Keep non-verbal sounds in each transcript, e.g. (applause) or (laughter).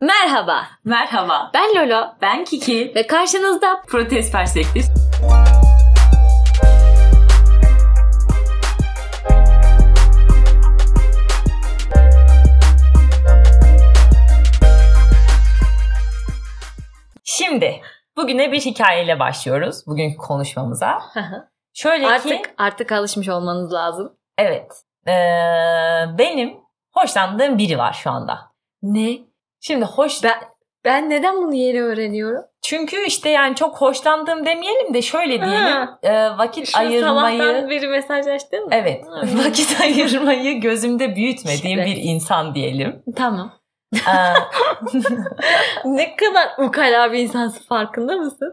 Merhaba, Merhaba, ben Lolo ben Kiki. ve karşınızda Protest Perspektif. Şimdi bugüne bir hikayeyle başlıyoruz bugünkü konuşmamıza. Şöyle ki artık artık alışmış olmanız lazım. evet ee, benim hoşlandığım biri var şu anda. Ne? Şimdi hoş Ben ben neden bunu yeni öğreniyorum? çünkü işte yani çok hoşlandığım demeyelim de şöyle diyelim Ha. ee, vakit Şu ayırmayı sabahtan biri mesajlaştı mı? Evet. Ha. (laughs) Vakit ayırmayı gözümde büyütmediğim Evet. bir insan diyelim. Tamam. Ee, (laughs) Ne kadar ukala bir insansın farkında mısın?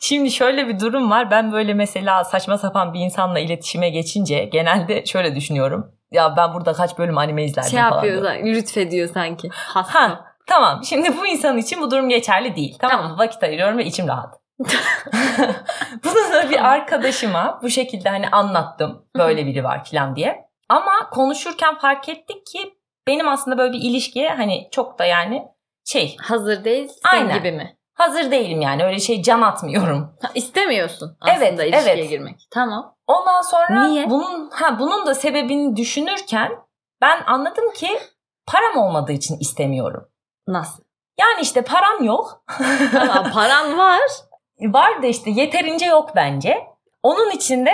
Şimdi şöyle bir durum var. Ben böyle mesela saçma sapan bir insanla iletişime geçince genelde şöyle düşünüyorum. Ya ben burada kaç bölüm anime izlerdim Şey falan. yapıyor, diyorum. lütfediyor sanki. Hasta. Ha, tamam. Şimdi bu insan için bu durum geçerli değil. Tamam, mı? Tamam. Vakit ayırıyorum ve içim rahat. (laughs) (laughs) Bunu da bir arkadaşıma bu şekilde hani anlattım. Böyle biri var falan diye. Ama konuşurken fark ettik ki benim aslında böyle bir ilişkiye hani çok da yani şey Hazır değilsin Aynen. gibi mi? hazır değilim yani öyle şey can atmıyorum. Ha, istemiyorsun aslında Evet, ilişkiye evet. girmek. Tamam. Ondan sonra Niye? bunun ha bunun da sebebini düşünürken ben anladım ki param olmadığı için istemiyorum. Nasıl? Yani işte param yok. (laughs) Tamam paran var. Var da işte yeterince yok bence. Onun için de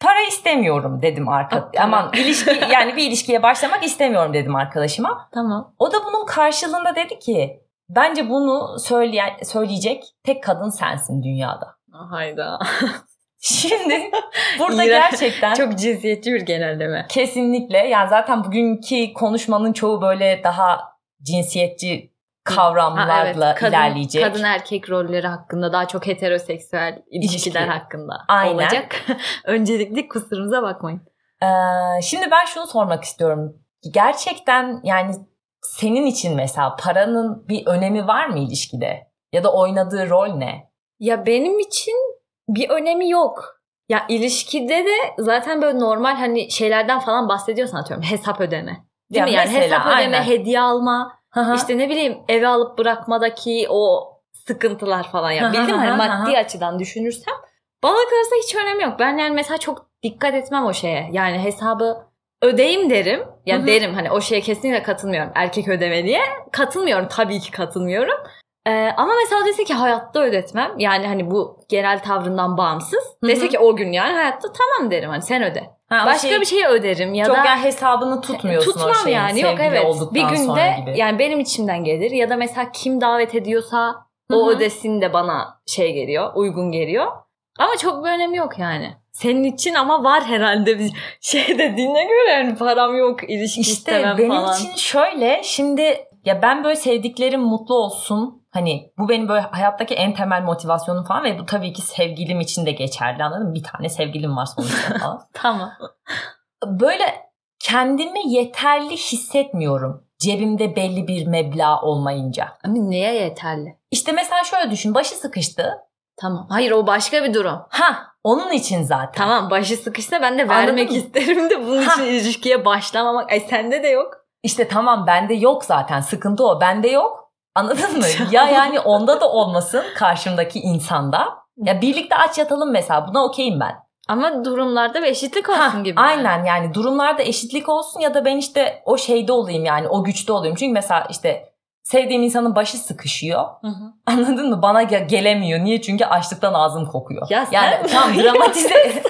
para istemiyorum dedim arka. Tamam. Aman ilişki (laughs) yani bir ilişkiye başlamak istemiyorum dedim arkadaşıma. Tamam. O da bunun karşılığında dedi ki bence bunu söyleyen söyleyecek tek kadın sensin dünyada. Hayda. (laughs) Şimdi burada İğrenç. gerçekten Çok cinsiyetçi bir genelleme. kesinlikle yani zaten bugünkü konuşmanın çoğu böyle daha cinsiyetçi kavramlarla Ha, evet. kadın, ilerleyecek. Kadın erkek rolleri hakkında daha çok heteroseksüel ilişkiler İlişki. hakkında Aynen. olacak. (laughs) Öncelikle kusurumuza bakmayın. Ee, şimdi ben şunu sormak istiyorum. Gerçekten yani senin için mesela paranın bir önemi var mı ilişkide? Ya da oynadığı rol ne? Ya benim için bir önemi yok. Ya ilişkide de zaten böyle normal hani şeylerden falan bahsediyorsan atıyorum hesap ödeme. Değil Ya mi? Yani mesela, hesap ödeme, aynen. hediye alma, İşte işte ne bileyim eve alıp bırakmadaki o sıkıntılar falan ya. Hı Bildim hani maddi açıdan düşünürsem bana kalırsa hiç önemi yok. Ben yani mesela çok dikkat etmem o şeye. Yani hesabı ödeyim derim. Ya Hı hı. derim hani o şeye kesinlikle katılmıyorum. Erkek ödemeliye. Katılmıyorum tabii ki katılmıyorum. Ee, ama mesela dese ki hayatta ödetmem. Yani hani bu genel tavrından bağımsız. Dese ki o gün yani hayatta tamam derim hani sen öde. Ha, o Başka şey- bir şeyi öderim ya çok da yani hesabını tutmuyorsun tutmam o şeyin yani yok evet bir günde gibi. yani benim içimden gelir ya da mesela kim davet ediyorsa o Hı hı. ödesin de bana şey geliyor uygun geliyor ama çok bir önemi yok yani. Senin için ama var herhalde bir şey (laughs) dediğine göre yani param yok ilişki İşte istemem benim falan. için şöyle şimdi ya ben böyle sevdiklerim mutlu olsun. Hani bu benim böyle hayattaki en temel motivasyonum falan ve bu tabii ki sevgilim için de geçerli anladın mı? Bir tane sevgilim var sonuçta falan. (laughs) Tamam. böyle kendimi yeterli hissetmiyorum. Cebimde belli bir meblağ olmayınca. Ama neye yeterli? İşte mesela şöyle düşün başı sıkıştı. Tamam. Hayır o başka bir durum. Ha onun için zaten. Tamam başı sıkışsa ben de Anladın vermek mı? isterim de bunun Ha. için ilişkiye başlamamak. Ay sende de yok. İşte tamam bende yok zaten sıkıntı o bende yok. Anladın mı? (laughs) ya yani onda da olmasın karşımdaki insanda. Ya birlikte aç yatalım mesela buna okeyim ben. Ama durumlarda bir eşitlik olsun Ha, gibi. Aynen yani durumlarda eşitlik olsun ya da ben işte o şeyde olayım yani o güçte olayım. Çünkü mesela işte sevdiğim insanın başı sıkışıyor. Hı hı. Anladın mı? Bana ge- gelemiyor. Niye? Çünkü açlıktan ağzım kokuyor. Ya yani (laughs) tam dramatize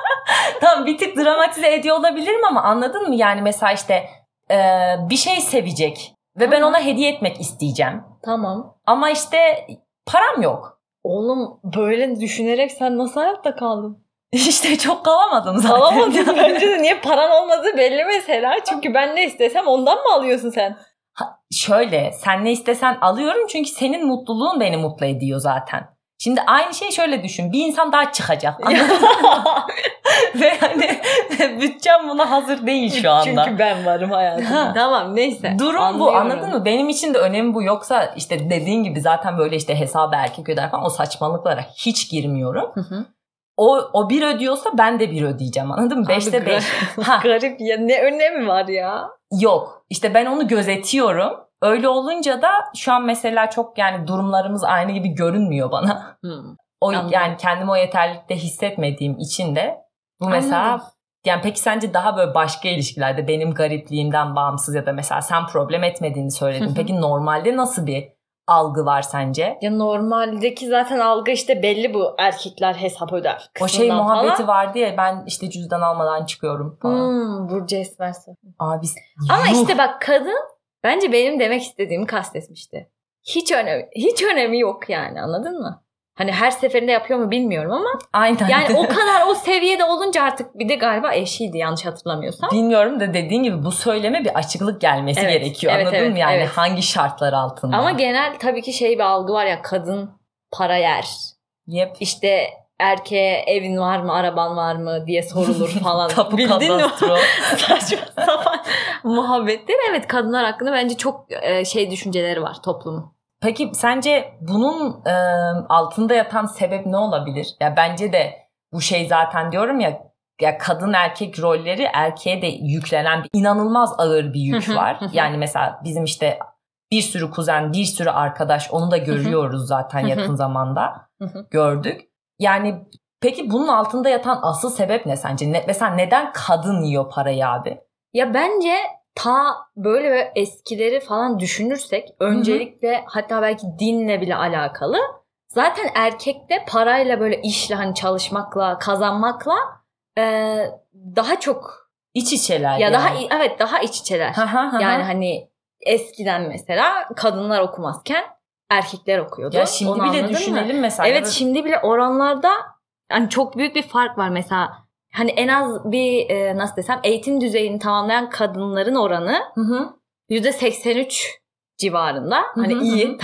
(laughs) tam bir tık dramatize ediyor olabilirim ama anladın mı? Yani mesela işte e, bir şey sevecek ve ben Tamam. ona hediye etmek isteyeceğim. Tamam. Ama işte param yok. Oğlum böyle düşünerek sen nasıl hayatta kaldın? (laughs) İşte çok kalamadım zaten. Alamadın (laughs) bence de niye paran olmadığı belli mesela. Çünkü ben ne istesem ondan mı alıyorsun sen? Ha, şöyle sen ne istesen alıyorum çünkü senin mutluluğun beni mutlu ediyor zaten. Şimdi aynı şey şöyle düşün. Bir insan daha çıkacak. (laughs) Ve hani bütçem buna hazır değil şu anda. Çünkü ben varım hayatımda. Ha. tamam neyse. Durum bu Anlıyorum. anladın mı? Benim için de önemi bu. Yoksa işte dediğin gibi zaten böyle işte hesabı erkek öder falan o saçmalıklara hiç girmiyorum. Hı hı. O, o bir ödüyorsa ben de bir ödeyeceğim anladın mı? Beşte Abi, beş. gar- (laughs) Ha. Garip ya ne önemi var ya? Yok. İşte ben onu gözetiyorum. Öyle olunca da şu an mesela çok yani durumlarımız aynı gibi görünmüyor bana. Hmm. O Anladım. yani kendimi o yeterlilikte hissetmediğim için de bu mesela Anladım. yani peki sence daha böyle başka ilişkilerde benim garipliğimden bağımsız ya da mesela sen problem etmediğini söyledin. Peki normalde nasıl bir algı var sence? Ya normaldeki zaten algı işte belli bu erkekler hesap öder. O şey muhabbeti falan. vardı ya ben işte cüzdan almadan çıkıyorum falan. Hmm, Burcu Esmersoy. Abi Ama yuh. işte bak kadın bence benim demek istediğimi kastetmişti. Hiç önemi, hiç önemi yok yani anladın mı? Hani her seferinde yapıyor mu bilmiyorum ama aynen. yani o (laughs) kadar o seviyede olunca artık bir de galiba eşiydi yanlış hatırlamıyorsam. Bilmiyorum da dediğin gibi bu söyleme bir açıklık gelmesi Evet, gerekiyor. evet, Anladın evet, mı? Yani evet. hangi şartlar altında? Ama genel tabii ki şey bir algı var ya kadın para yer. Yep. İşte erkeğe evin var mı, araban var mı diye sorulur (laughs) falan. Tapu Bildin mi? kadastro. (laughs) Saçma sapan muhabbetler. Evet kadınlar hakkında bence çok e, şey düşünceleri var toplumun. Peki sence bunun e, altında yatan sebep ne olabilir? Ya bence de bu şey zaten diyorum ya ya kadın erkek rolleri erkeğe de yüklenen bir, inanılmaz ağır bir yük var. yani mesela bizim işte bir sürü kuzen, bir sürü arkadaş onu da görüyoruz zaten yakın zamanda. Gördük. Yani peki bunun altında yatan asıl sebep ne sence? Ne, mesela neden kadın yiyor parayı abi? Ya bence ta böyle eskileri falan düşünürsek öncelikle hatta belki dinle bile alakalı. Zaten erkekte parayla böyle işle hani çalışmakla kazanmakla e, daha çok İç içeler ya yani. daha evet daha iç içeler. Yani ha. hani eskiden mesela kadınlar okumazken erkekler okuyordu. ya şimdi Onu bile anladın mı? düşünelim mesela. Evet şimdi bile oranlarda hani çok büyük bir fark var mesela. Hani en az bir e, nasıl desem eğitim düzeyini tamamlayan kadınların oranı Hı hı. %83 civarında. Hani Hı hı, iyi hı hı.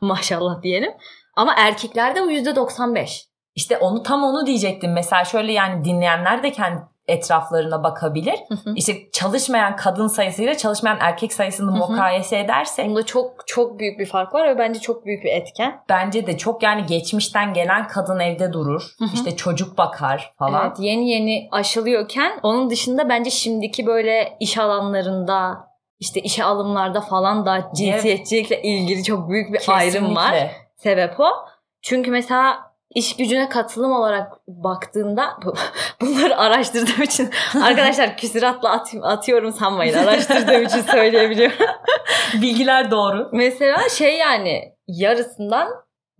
(laughs) maşallah diyelim. Ama erkeklerde bu %95. İşte onu tam onu diyecektim. Mesela şöyle yani dinleyenler de kendi etraflarına bakabilir. İşte çalışmayan kadın sayısıyla çalışmayan erkek sayısını Hı hı. mukayese edersek Bunda çok çok büyük bir fark var ve bence çok büyük bir etken. bence de çok yani geçmişten gelen kadın evde durur. Hı hı. işte çocuk bakar falan. Evet, yeni yeni aşılıyorken onun dışında bence şimdiki böyle iş alanlarında işte işe alımlarda falan da cinsiyetçilikle ilgili çok büyük bir ayrım var. Kesinlikle. Sebep o. Çünkü mesela iş gücüne katılım olarak baktığında bu- (laughs) bunları araştırdığım için (laughs) arkadaşlar küsuratla at, atıyorum sanmayın araştırdığım için söyleyebiliyorum. (laughs) Bilgiler doğru. Mesela şey yani yarısından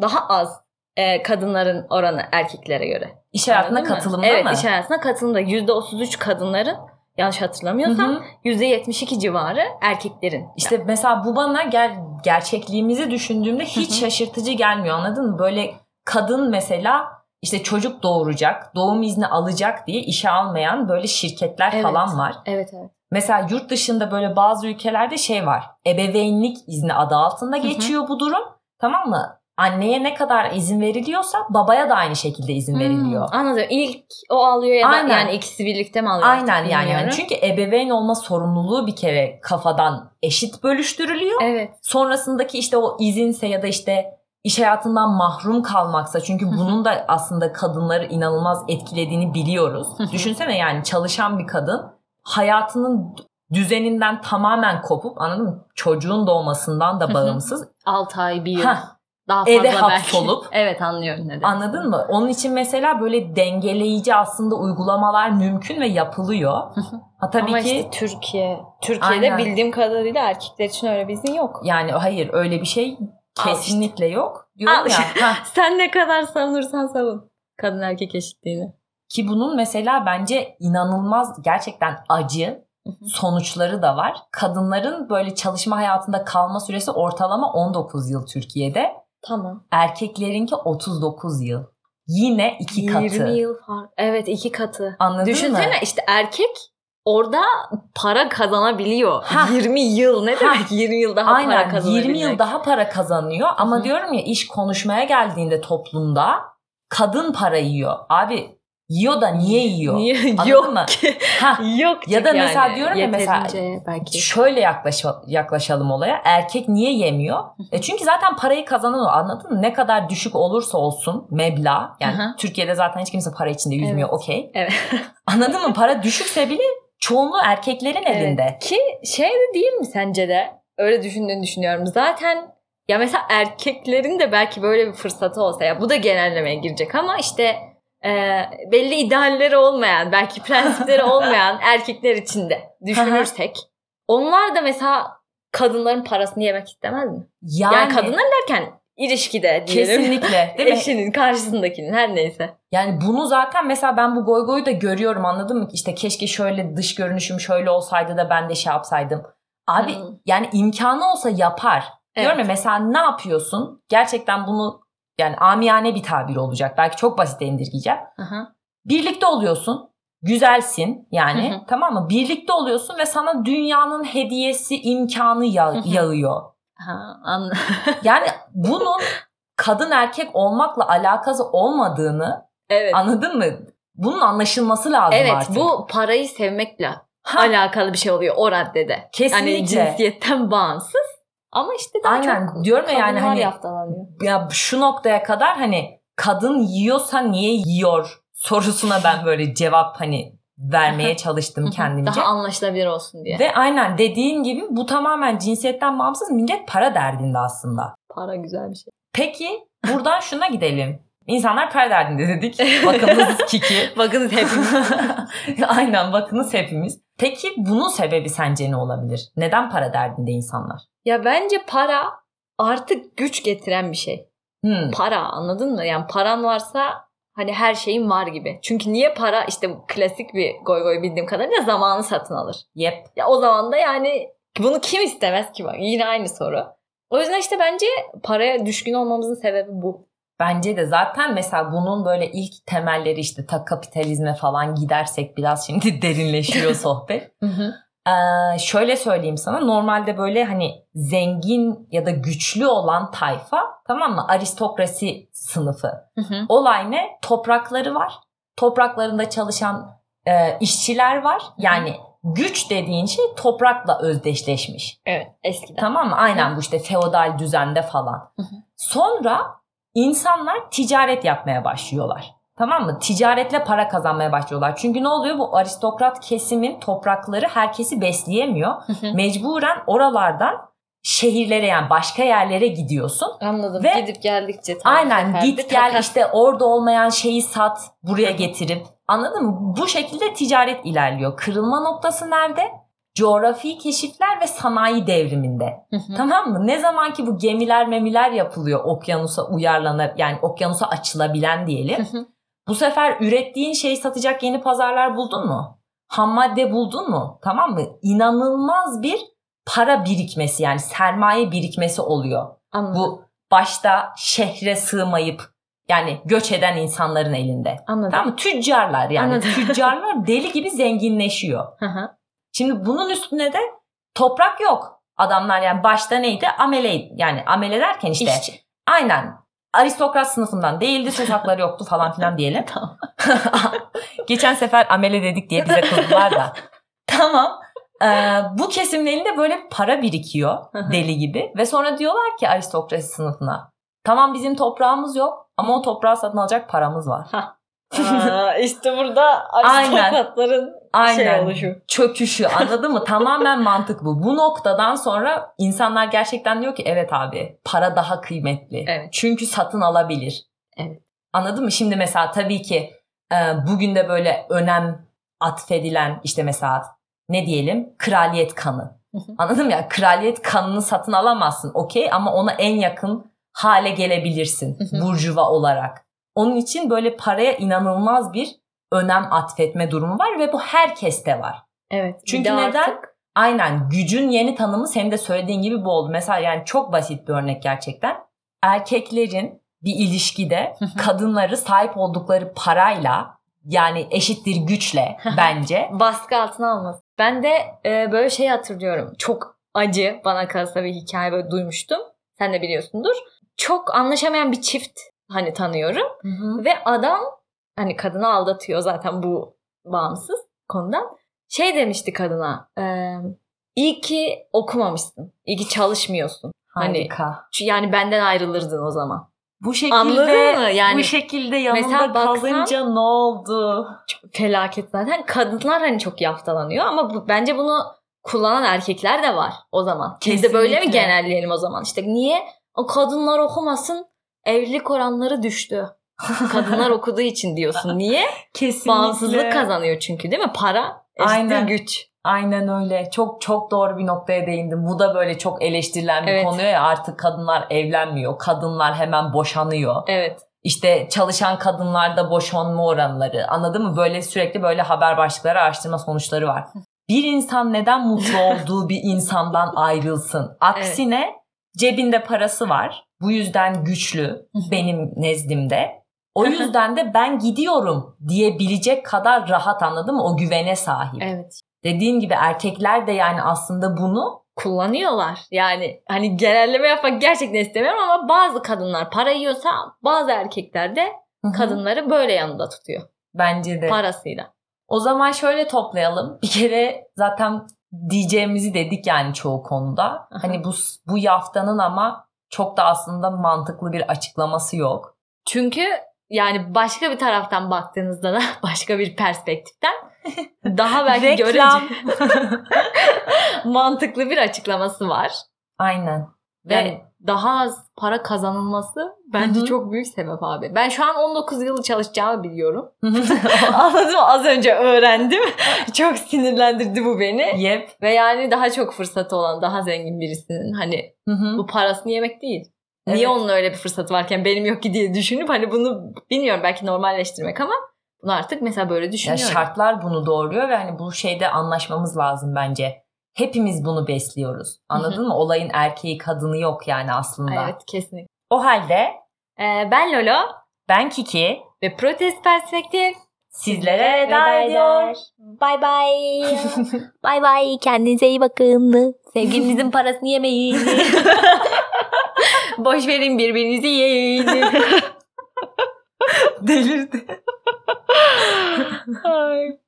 daha az e, kadınların oranı erkeklere göre. İş hayatına Anladın mı? katılımda evet, iş hayatına katılımda %33 kadınların yanlış Hı hatırlamıyorsam hı. %72 civarı erkeklerin. İşte mesela bu bana ger gerçekliğimizi düşündüğümde hiç Hı hı. şaşırtıcı gelmiyor anladın mı? Böyle kadın mesela işte çocuk doğuracak, doğum izni alacak diye işe almayan böyle şirketler Evet. falan var. Evet evet. Mesela yurt dışında böyle bazı ülkelerde şey var. Ebeveynlik izni adı altında geçiyor bu durum. Tamam mı? Anneye ne kadar izin veriliyorsa babaya da aynı şekilde izin veriliyor. Hmm, anladım. İlk o alıyor ya da Aynen. yani ikisi birlikte mi alıyor? Aynen yani. yani. Çünkü ebeveyn olma sorumluluğu bir kere kafadan eşit bölüştürülüyor. Evet. Sonrasındaki işte o izinse ya da işte iş hayatından mahrum kalmaksa çünkü bunun da aslında kadınları inanılmaz etkilediğini biliyoruz. Düşünsene yani çalışan bir kadın hayatının düzeninden tamamen kopup anladın mı? Çocuğun doğmasından da bağımsız. 6 ay bir yıl. Hah, daha fazla eve hapsolup- (laughs) Evet anlıyorum ne demek anladın mı? Onun için mesela böyle dengeleyici aslında uygulamalar mümkün ve yapılıyor. Ha tabii Ama ki işte Türkiye. Türkiye'de Aynen. bildiğim kadarıyla erkekler için öyle bir izin yok. yani hayır öyle bir şey Kesinlikle yok. Diyorum Al ya. (laughs) işte. Sen ne kadar savunursan savun. Kadın erkek eşitliğini. Ki bunun mesela bence inanılmaz gerçekten acı sonuçları da var. Kadınların böyle çalışma hayatında kalma süresi ortalama 19 yıl Türkiye'de. Tamam. Erkeklerinki 39 yıl. Yine iki 20 katı. yıl fark. Evet iki katı. Anladın Düşünsene mı? işte erkek orada para kazanabiliyor. Ha. 20 yıl ne Ha. demek 20 yıl daha para Aynen kazanabilmek. 20 yıl daha para kazanıyor ama Hı diyorum ya iş konuşmaya geldiğinde toplumda kadın para yiyor. Abi yiyor da niye yiyor? Niye? Anladın Yok mı? ki. Ha, (laughs) Yok Ya da çünkü mesela yani. diyorum ya mesela- belki. Şöyle yaklaş, yaklaşalım olaya. Erkek niye yemiyor? E çünkü zaten parayı kazanan o anladın mı? Ne kadar düşük olursa olsun meblağ. Yani hı. Türkiye'de zaten hiç kimse para içinde yüzmüyor Evet. okey. Evet. Anladın mı? Para düşükse bile çoğunluğu erkeklerin elinde. Evet. Ki şey de değil mi sence de? öyle düşündüğünü düşünüyorum. Zaten ya mesela erkeklerin de belki böyle bir fırsatı olsa ya bu da genellemeye girecek ama işte e, belli idealleri olmayan belki prensipleri (laughs) olmayan erkekler için de düşünürsek onlar da mesela kadınların parasını yemek istemez mi? Yani, Yani, kadınlar derken ilişkide diyelim. kesinlikle değil mi? Eşinin karşısındakinin her neyse. Yani bunu zaten mesela ben bu goy goyu da görüyorum anladın mı? İşte keşke şöyle dış görünüşüm şöyle olsaydı da ben de şey yapsaydım. Abi Hı. yani imkanı olsa yapar. Diyorum ya mesela ne yapıyorsun? Gerçekten bunu yani amiyane bir tabir olacak. Belki çok basit indirgeyeceğim. Hı hı. Birlikte oluyorsun. Güzelsin yani Hı hı. tamam mı? Birlikte oluyorsun ve sana dünyanın hediyesi imkanı ya- Hı hı. yağıyor. Ha, anladım. (laughs) Yani bunun kadın erkek olmakla alakası olmadığını evet. anladın mı? Bunun anlaşılması lazım Evet artık. bu parayı sevmekle Ha, alakalı bir şey oluyor o raddede. kesinlikle. Hani cinsiyetten bağımsız. Ama işte daha Aynen. çok Diyorum ya yani hani- ya şu noktaya kadar hani kadın yiyorsa niye yiyor sorusuna ben böyle cevap hani vermeye çalıştım kendimce. Daha anlaşılabilir olsun diye. Ve aynen dediğin gibi bu tamamen cinsiyetten bağımsız millet para derdinde aslında. Para güzel bir şey. Peki (laughs) buradan şuna gidelim. İnsanlar para derdinde dedik. Bakınız (laughs) Kiki. Bakın hepimiz. (laughs) aynen bakınız hepimiz. Peki bunun sebebi sence ne olabilir? Neden para derdinde insanlar? ya bence para artık güç getiren bir şey. Hmm. Para anladın mı? Yani paran varsa hani her şeyin var gibi. Çünkü niye para işte klasik bir goy goy bildiğim kadarıyla zamanı satın alır. Yep. Ya o zaman da yani bunu kim istemez ki bak yine aynı soru. O yüzden işte bence paraya düşkün olmamızın sebebi bu. Bence de zaten mesela bunun böyle ilk temelleri işte ta kapitalizme falan gidersek biraz şimdi (laughs) derinleşiyor sohbet. Ee, şöyle söyleyeyim sana normalde böyle hani zengin ya da güçlü olan tayfa tamam mı aristokrasi sınıfı. Olay ne? Toprakları var. Topraklarında çalışan e, işçiler var. Yani güç dediğin şey toprakla özdeşleşmiş. evet eskiden. Tamam mı? Aynen bu işte feodal düzende falan. Hı hı. Sonra insanlar ticaret yapmaya başlıyorlar. Tamam mı? Ticaretle para kazanmaya başlıyorlar. Çünkü ne oluyor? Bu aristokrat kesimin toprakları herkesi besleyemiyor. Mecburen oralardan şehirlere yani başka yerlere gidiyorsun. Anladım. Ve- Gidip geldikçe. Aynen git gel takas. işte orada olmayan şeyi sat buraya getirip anladın mı? Bu şekilde ticaret ilerliyor. Kırılma noktası nerede? Coğrafi keşifler ve sanayi devriminde. Hı hı. Tamam mı? Ne zaman ki bu gemiler memiler yapılıyor okyanusa uyarlanıp yani okyanusa açılabilen diyelim. Hı hı. Bu sefer ürettiğin şeyi satacak yeni pazarlar buldun mu? Ham madde buldun mu? Tamam mı? İnanılmaz bir para birikmesi yani sermaye birikmesi oluyor. Anladım. Bu başta şehre sığmayıp yani göç eden insanların elinde. Anladım. Tamam mı? Tüccarlar yani. Anladım. (laughs) Tüccarlar deli gibi zenginleşiyor. Şimdi bunun üstüne de toprak yok. Adamlar yani başta neydi? Amele yani amele derken işte İşçi. aynen aristokrat sınıfından değildi söz hakları yoktu falan filan (laughs) diyelim. Tamam. (laughs) Geçen sefer amele dedik diye bize kızdılar da. (laughs) tamam. Ee, bu kesimin elinde böyle para birikiyor deli gibi ve sonra diyorlar ki aristokrasi sınıfına tamam bizim toprağımız yok ama o toprağı satın alacak paramız var. Aa, işte burada aristokratların Aynen. şey oluşu. Çöküşü anladın mı? Tamamen mantık bu. Bu noktadan sonra insanlar gerçekten diyor ki evet abi para daha kıymetli. Evet. Çünkü satın alabilir. Evet. Anladın mı? Şimdi mesela tabii ki e, bugün de böyle önem atfedilen işte mesela ne diyelim kraliyet kanı. Anladın mı ya? Kraliyet kanını satın alamazsın okey ama ona en yakın hale gelebilirsin burjuva olarak. Onun için böyle paraya inanılmaz bir önem atfetme durumu var ve bu herkeste var. Evet. Çünkü de neden? artık- Aynen gücün yeni tanımı senin de söylediğin gibi bu oldu. Mesela yani çok basit bir örnek gerçekten. Erkeklerin bir ilişkide kadınları sahip oldukları parayla yani eşittir güçle bence. (laughs) baskı altına alması. Ben de e, böyle şey hatırlıyorum. Çok acı bana kalsa bir hikaye böyle duymuştum. Sen de biliyorsundur. Çok anlaşamayan bir çift hani tanıyorum. Ve adam hani kadını aldatıyor zaten bu bağımsız konudan. Şey demişti kadına. E, iyi ki okumamışsın. İyi ki çalışmıyorsun. Hani Harika. Çünkü yani benden ayrılırdın o zaman. Bu şekilde Anladın mı? Yani bu şekilde yanında baksan- kalınca ne oldu? Çok felaket zaten. Kadınlar hani çok yaftalanıyor ama bu, bence bunu kullanan erkekler de var o zaman. Biz de böyle mi Kesinlikle. genelleyelim o zaman? İşte niye? O kadınlar okumasın evlilik oranları düştü. Kadınlar (laughs) okuduğu için diyorsun. Niye? Kesinlikle. Bağımsızlık kazanıyor çünkü değil mi? Para Aynen. güç. Aynen öyle. Çok çok doğru bir noktaya değindim. Bu da böyle çok eleştirilen bir Evet. konu ya artık kadınlar evlenmiyor. Kadınlar hemen boşanıyor. Evet. İşte çalışan kadınlarda boşanma oranları. Anladın mı? Böyle sürekli böyle haber başlıkları, araştırma sonuçları var. Bir insan neden mutlu (laughs) olduğu bir insandan ayrılsın? Aksine cebinde parası var. Bu yüzden güçlü benim nezdimde. O yüzden de ben gidiyorum diyebilecek kadar rahat anladın mı? O güvene sahip. Evet. Dediğin gibi erkekler de yani aslında bunu kullanıyorlar. Yani hani genelleme yapmak gerçekten istemiyorum ama bazı kadınlar para yiyorsa bazı erkekler de kadınları böyle yanında tutuyor. bence de. Parasıyla. O zaman şöyle toplayalım. Bir kere zaten diyeceğimizi dedik yani çoğu konuda. Hani bu bu yaftanın ama çok da aslında mantıklı bir açıklaması yok. Çünkü yani başka bir taraftan baktığınızda da (laughs) başka bir perspektiften (laughs) daha belki görece (laughs) mantıklı bir açıklaması var. Aynen. Ve Yani- daha az para kazanılması bence Hı çok büyük sebep abi. Ben şu an 19 yıl çalışacağımı biliyorum. (laughs) Anladın mı? Az önce öğrendim. (laughs) çok sinirlendirdi bu beni. Yep. Ve yani daha çok fırsatı olan, daha zengin birisinin hani Hı hı. bu parasını yemek değil. Niye Evet. onun öyle bir fırsatı varken benim yok ki diye düşünüp hani bunu bilmiyorum belki normalleştirmek ama bunu artık mesela böyle Ya düşünüyorum. şartlar bunu doğuruyor ve hani bu şeyde anlaşmamız lazım bence. Hepimiz bunu besliyoruz. Anladın mı? Olayın erkeği kadını yok yani aslında. Evet kesinlikle. O halde Ee, ben Lolo ben Kiki ve Protest Perspektif sizlere veda ediyor. Bye bye. (laughs) bye bye. Kendinize iyi bakın. Sevgilinizin (laughs) parasını yemeyin. (laughs) Boş verin birbirinizi yiyin. Delirdi. Ay.